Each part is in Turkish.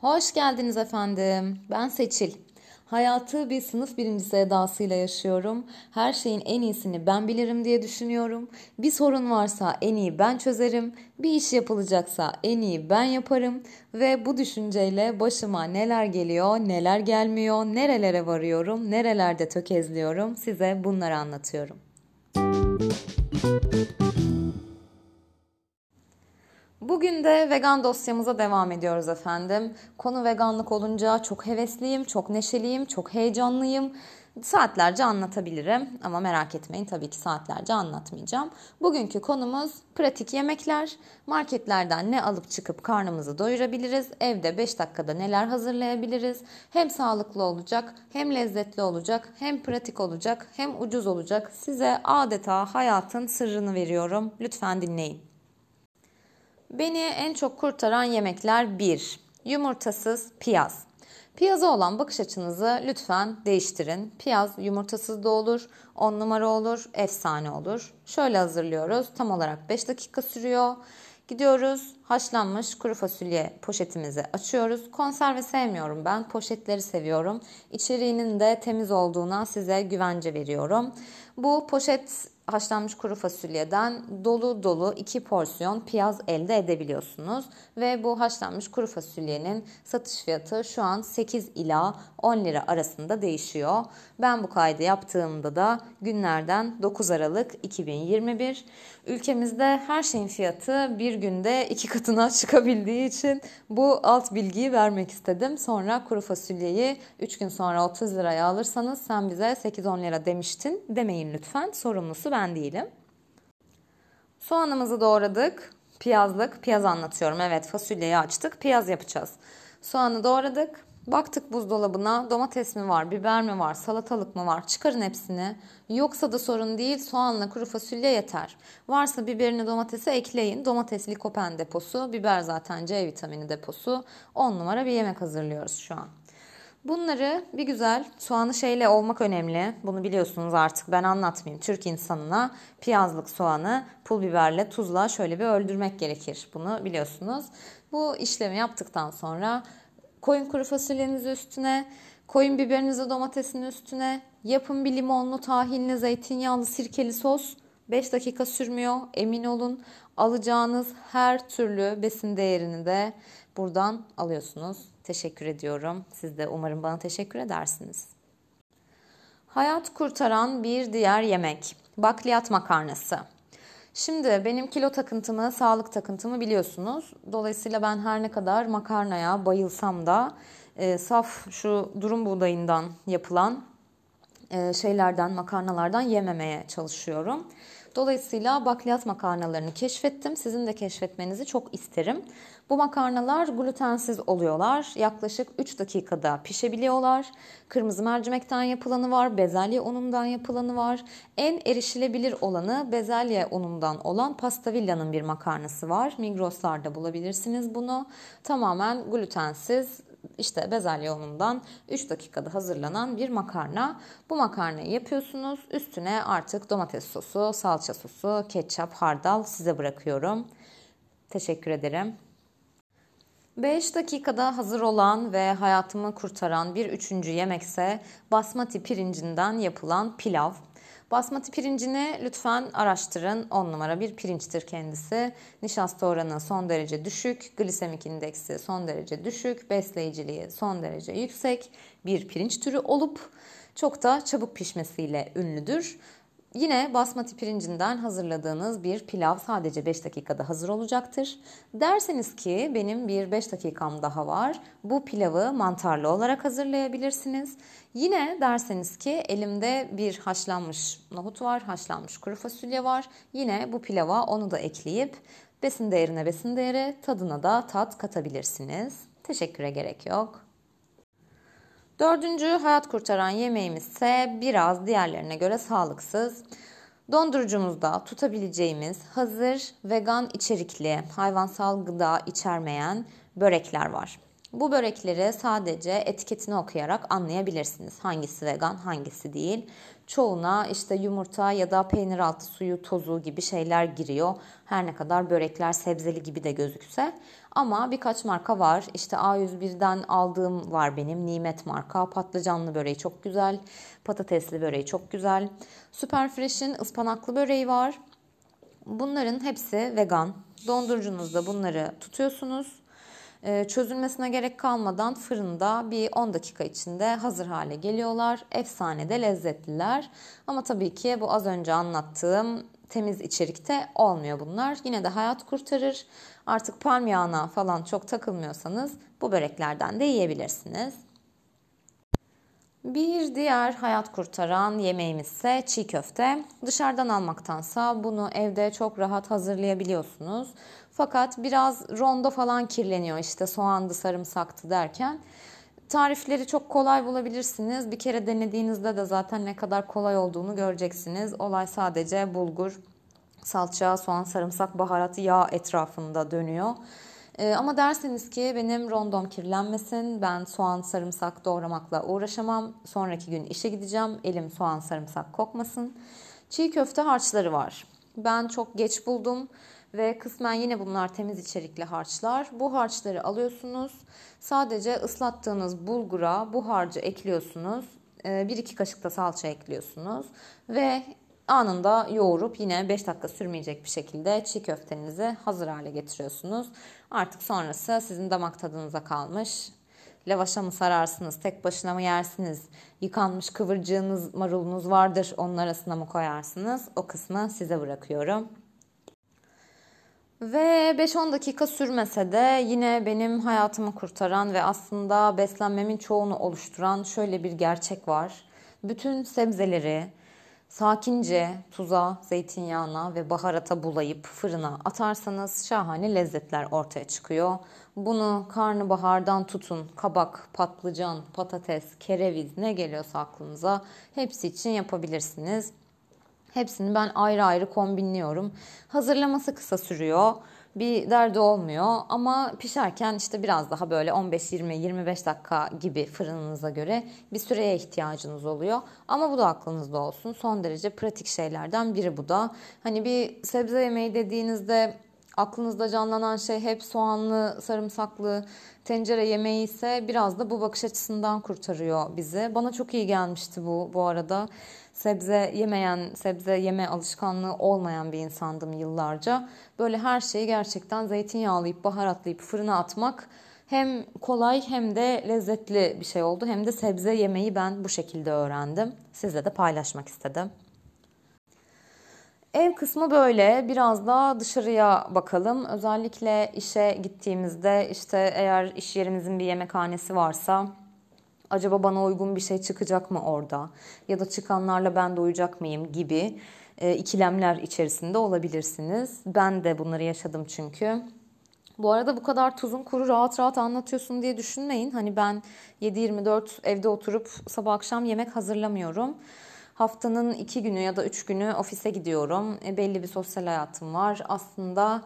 Hoş geldiniz efendim. Ben Seçil. Hayatı bir sınıf birincisi edasıyla yaşıyorum. Her şeyin en iyisini ben bilirim diye düşünüyorum. Bir sorun varsa en iyi ben çözerim. Bir iş yapılacaksa en iyi ben yaparım. Ve bu düşünceyle başıma neler geliyor, neler gelmiyor, nerelere varıyorum, nerelerde tökezliyorum size bunları anlatıyorum. Bugün de vegan dosyamıza devam ediyoruz efendim. Konu veganlık olunca çok hevesliyim, çok neşeliyim, çok heyecanlıyım. Saatlerce anlatabilirim ama merak etmeyin tabii ki saatlerce anlatmayacağım. Bugünkü konumuz pratik yemekler. Marketlerden ne alıp çıkıp karnımızı doyurabiliriz? Evde 5 dakikada neler hazırlayabiliriz? Hem sağlıklı olacak, hem lezzetli olacak, hem pratik olacak, hem ucuz olacak. Size adeta hayatın sırrını veriyorum. Lütfen dinleyin. Beni en çok kurtaran yemekler 1. Yumurtasız piyaz. Piyaza olan bakış açınızı lütfen değiştirin. Piyaz yumurtasız da olur, 10 numara olur, efsane olur. Şöyle hazırlıyoruz. Tam olarak 5 dakika sürüyor. Gidiyoruz haşlanmış kuru fasulye poşetimizi açıyoruz. Konserve sevmiyorum ben. Poşetleri seviyorum. İçeriğinin de temiz olduğuna size güvence veriyorum. Bu poşet haşlanmış kuru fasulyeden dolu dolu 2 porsiyon piyaz elde edebiliyorsunuz. Ve bu haşlanmış kuru fasulyenin satış fiyatı şu an 8 ila 10 lira arasında değişiyor. Ben bu kaydı yaptığımda da günlerden 9 Aralık 2021. Ülkemizde her şeyin fiyatı bir günde iki katına çıkabildiği için bu alt bilgiyi vermek istedim. Sonra kuru fasulyeyi 3 gün sonra 30 liraya alırsanız sen bize 8-10 lira demiştin demeyin lütfen. Sorumlusu ben değilim. Soğanımızı doğradık. Piyazlık, piyaz anlatıyorum. Evet fasulyeyi açtık, piyaz yapacağız. Soğanı doğradık. Baktık buzdolabına domates mi var, biber mi var, salatalık mı var? Çıkarın hepsini. Yoksa da sorun değil soğanla kuru fasulye yeter. Varsa biberini domatese ekleyin. Domates likopen deposu, biber zaten C vitamini deposu. 10 numara bir yemek hazırlıyoruz şu an. Bunları bir güzel soğanı şeyle olmak önemli. Bunu biliyorsunuz artık ben anlatmayayım. Türk insanına piyazlık soğanı pul biberle tuzla şöyle bir öldürmek gerekir. Bunu biliyorsunuz. Bu işlemi yaptıktan sonra koyun kuru fasulyenizi üstüne, koyun biberinizi domatesin üstüne, yapın bir limonlu, tahinli, zeytinyağlı, sirkeli sos. 5 dakika sürmüyor emin olun. Alacağınız her türlü besin değerini de buradan alıyorsunuz. Teşekkür ediyorum. Siz de umarım bana teşekkür edersiniz. Hayat kurtaran bir diğer yemek. Bakliyat makarnası. Şimdi benim kilo takıntımı, sağlık takıntımı biliyorsunuz. Dolayısıyla ben her ne kadar makarnaya bayılsam da e, saf şu durum buğdayından yapılan e, şeylerden, makarnalardan yememeye çalışıyorum. Dolayısıyla bakliyat makarnalarını keşfettim. Sizin de keşfetmenizi çok isterim. Bu makarnalar glutensiz oluyorlar. Yaklaşık 3 dakikada pişebiliyorlar. Kırmızı mercimekten yapılanı var, bezelye unundan yapılanı var. En erişilebilir olanı bezelye unundan olan Pastavilla'nın bir makarnası var. Migros'larda bulabilirsiniz bunu. Tamamen glutensiz, işte bezelye unundan 3 dakikada hazırlanan bir makarna. Bu makarnayı yapıyorsunuz. Üstüne artık domates sosu, salça sosu, ketçap, hardal size bırakıyorum. Teşekkür ederim. 5 dakikada hazır olan ve hayatımı kurtaran bir üçüncü yemekse basmati pirincinden yapılan pilav. Basmati pirincini lütfen araştırın. 10 numara bir pirinçtir kendisi. Nişasta oranı son derece düşük, glisemik indeksi son derece düşük, besleyiciliği son derece yüksek bir pirinç türü olup çok da çabuk pişmesiyle ünlüdür. Yine basmati pirincinden hazırladığınız bir pilav sadece 5 dakikada hazır olacaktır. Derseniz ki benim bir 5 dakikam daha var. Bu pilavı mantarlı olarak hazırlayabilirsiniz. Yine derseniz ki elimde bir haşlanmış nohut var, haşlanmış kuru fasulye var. Yine bu pilava onu da ekleyip besin değerine besin değeri, tadına da tat katabilirsiniz. Teşekküre gerek yok. Dördüncü hayat kurtaran yemeğimiz ise biraz diğerlerine göre sağlıksız. Dondurucumuzda tutabileceğimiz hazır vegan içerikli hayvansal gıda içermeyen börekler var. Bu börekleri sadece etiketini okuyarak anlayabilirsiniz. Hangisi vegan, hangisi değil. Çoğuna işte yumurta ya da peynir altı suyu tozu gibi şeyler giriyor. Her ne kadar börekler sebzeli gibi de gözükse. Ama birkaç marka var. İşte A101'den aldığım var benim. Nimet marka. Patlıcanlı böreği çok güzel. Patatesli böreği çok güzel. Superfresh'in ıspanaklı böreği var. Bunların hepsi vegan. Dondurucunuzda bunları tutuyorsunuz. Ee, çözülmesine gerek kalmadan fırında bir 10 dakika içinde hazır hale geliyorlar. Efsane de lezzetliler. Ama tabii ki bu az önce anlattığım temiz içerikte olmuyor bunlar. Yine de hayat kurtarır. Artık palm yağına falan çok takılmıyorsanız bu böreklerden de yiyebilirsiniz. Bir diğer hayat kurtaran yemeğimiz ise çiğ köfte. Dışarıdan almaktansa bunu evde çok rahat hazırlayabiliyorsunuz. Fakat biraz rondo falan kirleniyor işte soğandı, sarımsaktı derken. Tarifleri çok kolay bulabilirsiniz. Bir kere denediğinizde de zaten ne kadar kolay olduğunu göreceksiniz. Olay sadece bulgur, salça, soğan, sarımsak, baharat, yağ etrafında dönüyor. Ee, ama derseniz ki benim rondom kirlenmesin, ben soğan sarımsak doğramakla uğraşamam. Sonraki gün işe gideceğim, elim soğan sarımsak kokmasın. Çiğ köfte harçları var. Ben çok geç buldum ve kısmen yine bunlar temiz içerikli harçlar. Bu harçları alıyorsunuz. Sadece ıslattığınız bulgura bu harcı ekliyorsunuz. 1-2 ee, kaşık da salça ekliyorsunuz ve anında yoğurup yine 5 dakika sürmeyecek bir şekilde çiğ köftenizi hazır hale getiriyorsunuz. Artık sonrası sizin damak tadınıza kalmış. Lavaşa mı sararsınız, tek başına mı yersiniz, yıkanmış kıvırcığınız, marulunuz vardır onun arasına mı koyarsınız? O kısmı size bırakıyorum. Ve 5-10 dakika sürmese de yine benim hayatımı kurtaran ve aslında beslenmemin çoğunu oluşturan şöyle bir gerçek var. Bütün sebzeleri, Sakince tuza, zeytinyağına ve baharata bulayıp fırına atarsanız şahane lezzetler ortaya çıkıyor. Bunu karnabahardan tutun, kabak, patlıcan, patates, kereviz ne geliyorsa aklınıza hepsi için yapabilirsiniz. Hepsini ben ayrı ayrı kombinliyorum. Hazırlaması kısa sürüyor bir derdi olmuyor. Ama pişerken işte biraz daha böyle 15-20-25 dakika gibi fırınınıza göre bir süreye ihtiyacınız oluyor. Ama bu da aklınızda olsun. Son derece pratik şeylerden biri bu da. Hani bir sebze yemeği dediğinizde aklınızda canlanan şey hep soğanlı, sarımsaklı tencere yemeği ise biraz da bu bakış açısından kurtarıyor bizi. Bana çok iyi gelmişti bu bu arada sebze yemeyen, sebze yeme alışkanlığı olmayan bir insandım yıllarca. Böyle her şeyi gerçekten zeytinyağlayıp baharatlayıp fırına atmak hem kolay hem de lezzetli bir şey oldu. Hem de sebze yemeyi ben bu şekilde öğrendim. Sizle de paylaşmak istedim. Ev kısmı böyle. Biraz da dışarıya bakalım. Özellikle işe gittiğimizde işte eğer iş yerimizin bir yemekhanesi varsa acaba bana uygun bir şey çıkacak mı orada ya da çıkanlarla ben de mıyım gibi e, ikilemler içerisinde olabilirsiniz. Ben de bunları yaşadım çünkü. Bu arada bu kadar tuzun kuru rahat rahat anlatıyorsun diye düşünmeyin. Hani ben 7-24 evde oturup sabah akşam yemek hazırlamıyorum. Haftanın iki günü ya da üç günü ofise gidiyorum. E, belli bir sosyal hayatım var. Aslında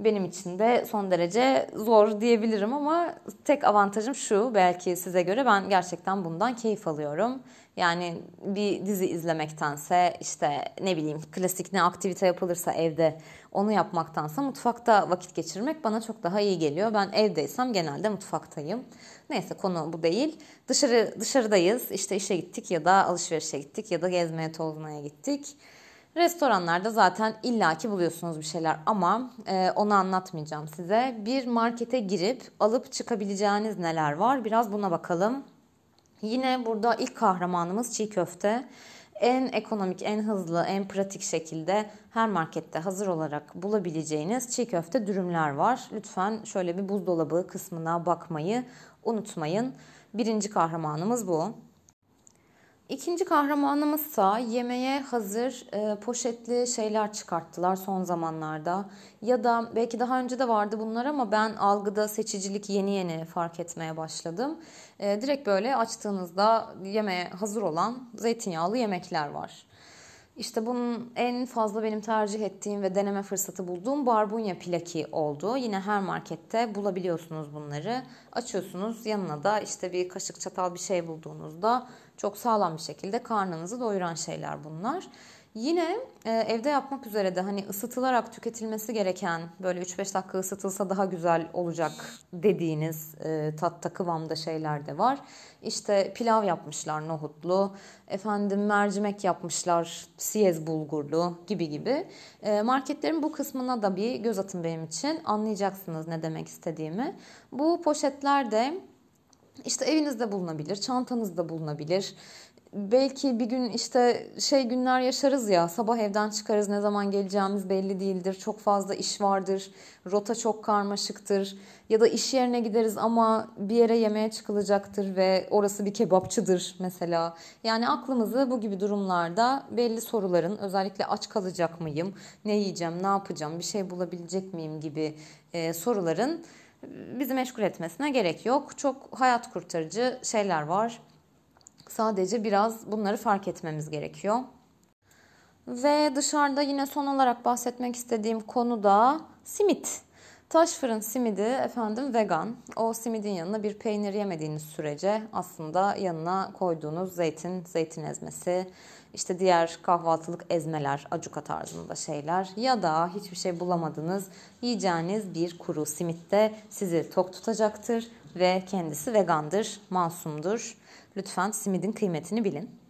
benim için de son derece zor diyebilirim ama tek avantajım şu belki size göre ben gerçekten bundan keyif alıyorum. Yani bir dizi izlemektense işte ne bileyim klasik ne aktivite yapılırsa evde onu yapmaktansa mutfakta vakit geçirmek bana çok daha iyi geliyor. Ben evdeysem genelde mutfaktayım. Neyse konu bu değil. Dışarı dışarıdayız. İşte işe gittik ya da alışverişe gittik ya da gezmeye tozmaya gittik. Restoranlarda zaten illaki buluyorsunuz bir şeyler ama e, onu anlatmayacağım size. Bir markete girip alıp çıkabileceğiniz neler var biraz buna bakalım. Yine burada ilk kahramanımız çiğ köfte. En ekonomik, en hızlı, en pratik şekilde her markette hazır olarak bulabileceğiniz çiğ köfte dürümler var. Lütfen şöyle bir buzdolabı kısmına bakmayı unutmayın. Birinci kahramanımız bu. İkinci kahramanımızsa yemeğe hazır e, poşetli şeyler çıkarttılar son zamanlarda. Ya da belki daha önce de vardı bunlar ama ben algıda seçicilik yeni yeni fark etmeye başladım. E, direkt böyle açtığınızda yemeğe hazır olan zeytinyağlı yemekler var. İşte bunun en fazla benim tercih ettiğim ve deneme fırsatı bulduğum barbunya plaki oldu. Yine her markette bulabiliyorsunuz bunları. Açıyorsunuz yanına da işte bir kaşık çatal bir şey bulduğunuzda çok sağlam bir şekilde karnınızı doyuran şeyler bunlar. Yine e, evde yapmak üzere de hani ısıtılarak tüketilmesi gereken böyle 3-5 dakika ısıtılsa daha güzel olacak dediğiniz e, tatta kıvamda şeyler de var. İşte pilav yapmışlar nohutlu, efendim mercimek yapmışlar siyez bulgurlu gibi gibi. E, marketlerin bu kısmına da bir göz atın benim için anlayacaksınız ne demek istediğimi. Bu poşetler de işte evinizde bulunabilir, çantanızda bulunabilir belki bir gün işte şey günler yaşarız ya sabah evden çıkarız ne zaman geleceğimiz belli değildir. Çok fazla iş vardır. Rota çok karmaşıktır. Ya da iş yerine gideriz ama bir yere yemeğe çıkılacaktır ve orası bir kebapçıdır mesela. Yani aklımızı bu gibi durumlarda belli soruların özellikle aç kalacak mıyım? Ne yiyeceğim? Ne yapacağım? Bir şey bulabilecek miyim gibi e, soruların bizi meşgul etmesine gerek yok. Çok hayat kurtarıcı şeyler var Sadece biraz bunları fark etmemiz gerekiyor. Ve dışarıda yine son olarak bahsetmek istediğim konu da simit. Taş fırın simidi efendim vegan. O simidin yanına bir peynir yemediğiniz sürece aslında yanına koyduğunuz zeytin, zeytin ezmesi, işte diğer kahvaltılık ezmeler, acuka tarzında şeyler ya da hiçbir şey bulamadınız yiyeceğiniz bir kuru simit de sizi tok tutacaktır ve kendisi vegandır, masumdur. Lütfen simidin kıymetini bilin.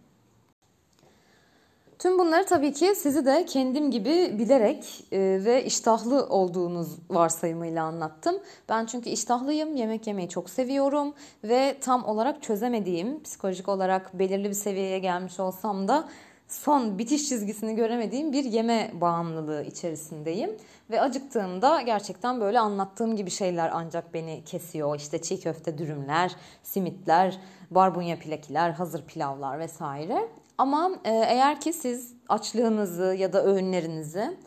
Tüm bunları tabii ki sizi de kendim gibi bilerek e, ve iştahlı olduğunuz varsayımıyla anlattım. Ben çünkü iştahlıyım, yemek yemeyi çok seviyorum ve tam olarak çözemediğim, psikolojik olarak belirli bir seviyeye gelmiş olsam da son bitiş çizgisini göremediğim bir yeme bağımlılığı içerisindeyim. Ve acıktığımda gerçekten böyle anlattığım gibi şeyler ancak beni kesiyor. İşte çiğ köfte dürümler, simitler, barbunya plakiler, hazır pilavlar vesaire. Ama e, eğer ki siz açlığınızı ya da öğünlerinizi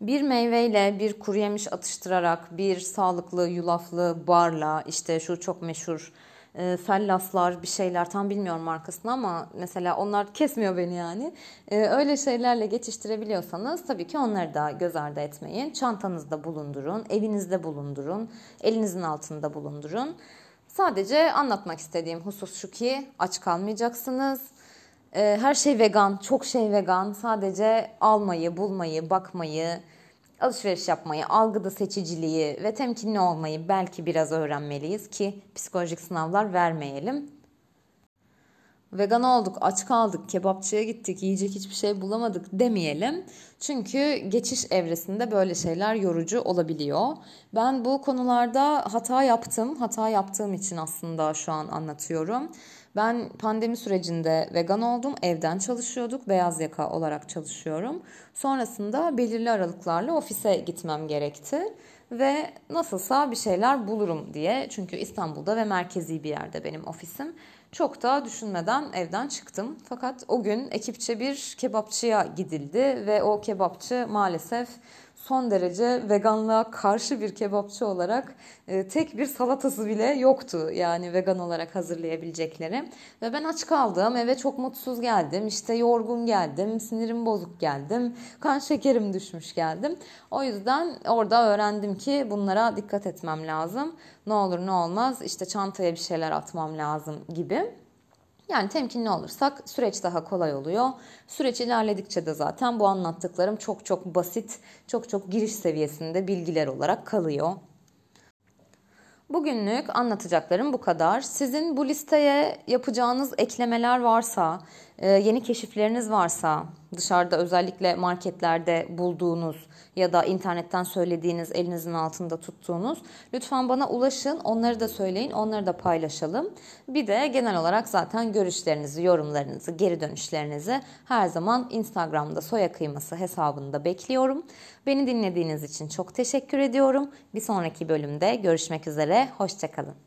bir meyveyle bir kuru yemiş atıştırarak bir sağlıklı yulaflı barla işte şu çok meşhur e, fellaslar bir şeyler tam bilmiyorum markasını ama mesela onlar kesmiyor beni yani. E, öyle şeylerle geçiştirebiliyorsanız tabii ki onları da göz ardı etmeyin. Çantanızda bulundurun, evinizde bulundurun, elinizin altında bulundurun. Sadece anlatmak istediğim husus şu ki aç kalmayacaksınız. E, her şey vegan, çok şey vegan. Sadece almayı, bulmayı, bakmayı, alışveriş yapmayı, algıda seçiciliği ve temkinli olmayı belki biraz öğrenmeliyiz ki psikolojik sınavlar vermeyelim. Vegan olduk, aç kaldık, kebapçıya gittik, yiyecek hiçbir şey bulamadık demeyelim. Çünkü geçiş evresinde böyle şeyler yorucu olabiliyor. Ben bu konularda hata yaptım. Hata yaptığım için aslında şu an anlatıyorum. Ben pandemi sürecinde vegan oldum. Evden çalışıyorduk. Beyaz yaka olarak çalışıyorum. Sonrasında belirli aralıklarla ofise gitmem gerekti. Ve nasılsa bir şeyler bulurum diye. Çünkü İstanbul'da ve merkezi bir yerde benim ofisim. Çok da düşünmeden evden çıktım. Fakat o gün ekipçe bir kebapçıya gidildi ve o kebapçı maalesef son derece veganlığa karşı bir kebapçı olarak e, tek bir salatası bile yoktu. Yani vegan olarak hazırlayabilecekleri. Ve ben aç kaldım. Eve çok mutsuz geldim. İşte yorgun geldim. Sinirim bozuk geldim. Kan şekerim düşmüş geldim. O yüzden orada öğrendim ki bunlara dikkat etmem lazım. Ne olur ne olmaz işte çantaya bir şeyler atmam lazım gibi. Yani temkinli olursak süreç daha kolay oluyor. Süreç ilerledikçe de zaten bu anlattıklarım çok çok basit, çok çok giriş seviyesinde bilgiler olarak kalıyor. Bugünlük anlatacaklarım bu kadar. Sizin bu listeye yapacağınız eklemeler varsa, yeni keşifleriniz varsa, dışarıda özellikle marketlerde bulduğunuz ya da internetten söylediğiniz, elinizin altında tuttuğunuz lütfen bana ulaşın. Onları da söyleyin, onları da paylaşalım. Bir de genel olarak zaten görüşlerinizi, yorumlarınızı, geri dönüşlerinizi her zaman Instagram'da soya kıyması hesabında bekliyorum. Beni dinlediğiniz için çok teşekkür ediyorum. Bir sonraki bölümde görüşmek üzere. Hoşçakalın.